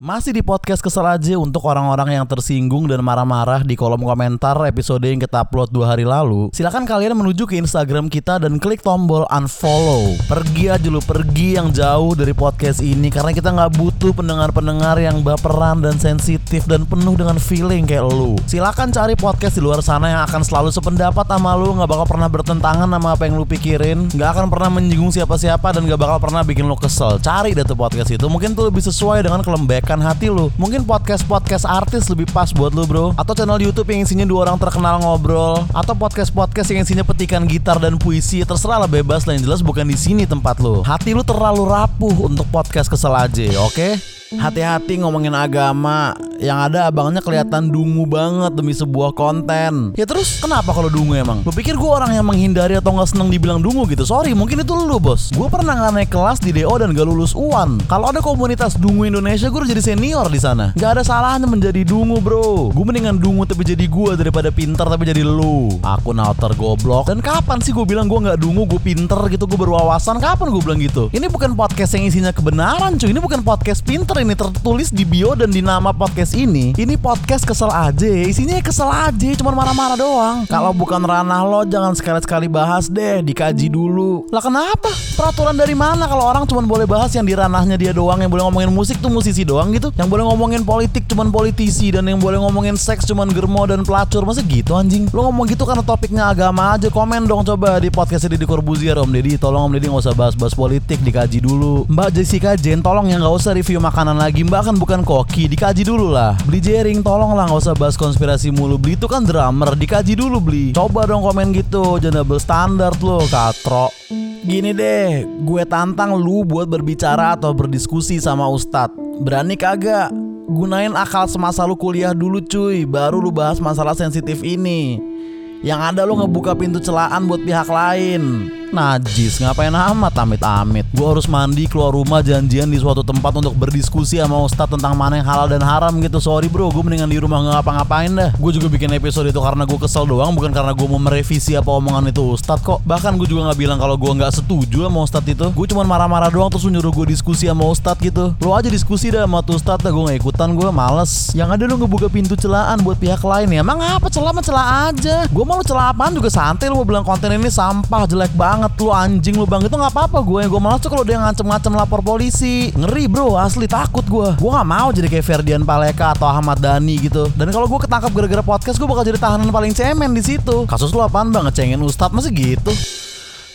Masih di podcast kesel aja untuk orang-orang yang tersinggung dan marah-marah di kolom komentar episode yang kita upload dua hari lalu. Silakan kalian menuju ke Instagram kita dan klik tombol unfollow. Pergi aja lu, pergi yang jauh dari podcast ini karena kita nggak butuh pendengar-pendengar yang baperan dan sensitif dan penuh dengan feeling kayak lu. Silakan cari podcast di luar sana yang akan selalu sependapat sama lu, nggak bakal pernah bertentangan sama apa yang lu pikirin, nggak akan pernah menyinggung siapa-siapa dan nggak bakal pernah bikin lu kesel. Cari deh tuh podcast itu, mungkin tuh lebih sesuai dengan kelembekan hati lu. Mungkin podcast-podcast artis lebih pas buat lu bro Atau channel Youtube yang isinya dua orang terkenal ngobrol Atau podcast-podcast yang isinya petikan gitar dan puisi Terserah lah bebas lah yang jelas bukan di sini tempat lu Hati lu terlalu rapuh untuk podcast kesel aja oke? Okay? Hati-hati ngomongin agama Yang ada abangnya kelihatan dungu banget demi sebuah konten. Ya terus kenapa kalau dungu emang? Lu pikir gue orang yang menghindari atau gak seneng dibilang dungu gitu? Sorry mungkin itu lu bos. Gue pernah gak naik kelas di DO dan gak lulus UAN Kalau ada komunitas dungu Indonesia gue udah jadi senior di sana. Gak ada salahnya menjadi dungu bro. Gue mendingan dungu tapi jadi gue daripada pinter tapi jadi lu. Aku alter goblok. Dan kapan sih gue bilang gue gak dungu gue pinter gitu Gue berwawasan? Kapan gue bilang gitu? Ini bukan podcast yang isinya kebenaran cuy. Ini bukan podcast pinter ini tertulis di bio dan di nama podcast ini Ini podcast kesel aja. Isinya kesel aja Cuman marah-marah doang. Kalau bukan ranah lo jangan sekali-sekali bahas deh Dikaji dulu. Lah kenapa? Peraturan dari mana kalau orang cuman boleh bahas yang di ranahnya dia doang Yang boleh ngomongin musik tuh musisi doang gitu? Yang boleh ngomongin politik cuman politisi Dan yang boleh ngomongin seks cuman germo dan pelacur. Masa gitu anjing? Lo ngomong gitu karena topiknya agama aja Komen dong coba di podcast Deddy Corbuzier Om Deddy. Tolong Om Deddy gak usah bahas-bahas politik Dikaji dulu. Mbak Jessica Jen Tolong ya gak usah review makanan lagi. Mbak kan bukan koki Dikaji dulu lah Beli jaring tolong lah gak usah bahas konspirasi mulu. Beli itu kan drummer Dikaji dulu beli. Coba dong komen gitu Jangan double standard lo Katro Gini deh Gue tantang lu buat berbicara atau berdiskusi sama Ustadz. Berani kagak? Gunain akal semasa lu kuliah dulu cuy Baru lu bahas masalah sensitif ini. Yang ada lu ngebuka pintu celaan buat pihak lain Najis, ngapain amat amit-amit. Gue harus mandi keluar rumah janjian di suatu tempat untuk berdiskusi sama Ustadz tentang mana yang halal dan haram gitu. Sorry bro, gue mendingan di rumah nggak ngapa-ngapain dah. Gue juga bikin episode itu karena gue kesel doang Bukan karena gue mau merevisi apa omongan itu Ustadz kok. Bahkan gue juga nggak bilang kalau gue nggak setuju sama Ustadz itu. Gue cuma marah-marah doang terus nyuruh gue diskusi sama Ustadz gitu. Lo aja diskusi dah sama tuh Ustadz dah Gue gak ikutan gue males. Yang ada lo ngebuka pintu celaan buat pihak lain ya. Emang apa celah celah aja. Gue mau celah apaan juga santai Lo mau bilang konten ini sampah jelek banget Lo anjing lu bang. Itu nggak apa-apa gue. Gue malas tuh kalau dia ngancem-ngancem lapor polisi. Ngeri bro. Asli takut gue. Gue nggak mau jadi kayak Ferdian Paleka atau Ahmad Dhani gitu. Dan kalau gue ketangkap gara-gara podcast gue bakal jadi tahanan paling cemen di situ. Kasus lu apaan bang? Ngecengin Ustadz masih gitu?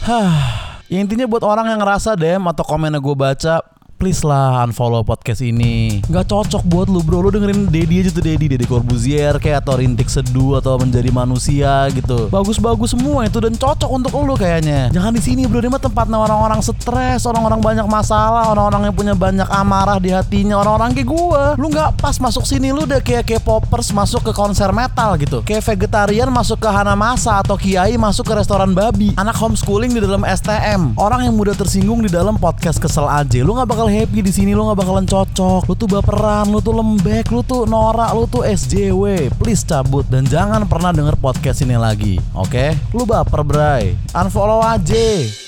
Hah. Ya intinya buat orang yang ngerasa DM atau komennya gue baca please lah unfollow podcast ini. Gak cocok buat lu bro. Lu dengerin Dedi aja tuh Dedi Dedi Corbuzier kayak atau Rintik Seduh atau Menjadi Manusia gitu. Bagus-bagus semua itu dan cocok untuk lu kayaknya. Jangan di sini bro. Ini mah tempatnya orang-orang stres Orang-orang banyak masalah Orang-orang yang punya banyak amarah di hatinya Orang-orang kayak gua. Lu gak pas masuk sini Lu udah kayak K-popers masuk ke konser metal gitu. Kayak vegetarian masuk ke Hanamasa Atau Kiai masuk ke restoran babi. Anak homeschooling di dalam STM Orang yang mudah tersinggung di dalam podcast kesel aja Lu gak bakal bakal happy di sini lo nggak bakalan cocok. Lu tuh baperan, lu tuh lembek, lu tuh norak, lu tuh SJW. Please cabut dan jangan pernah denger podcast ini lagi. Oke? Okay? Lu baper, Bray. Unfollow aja.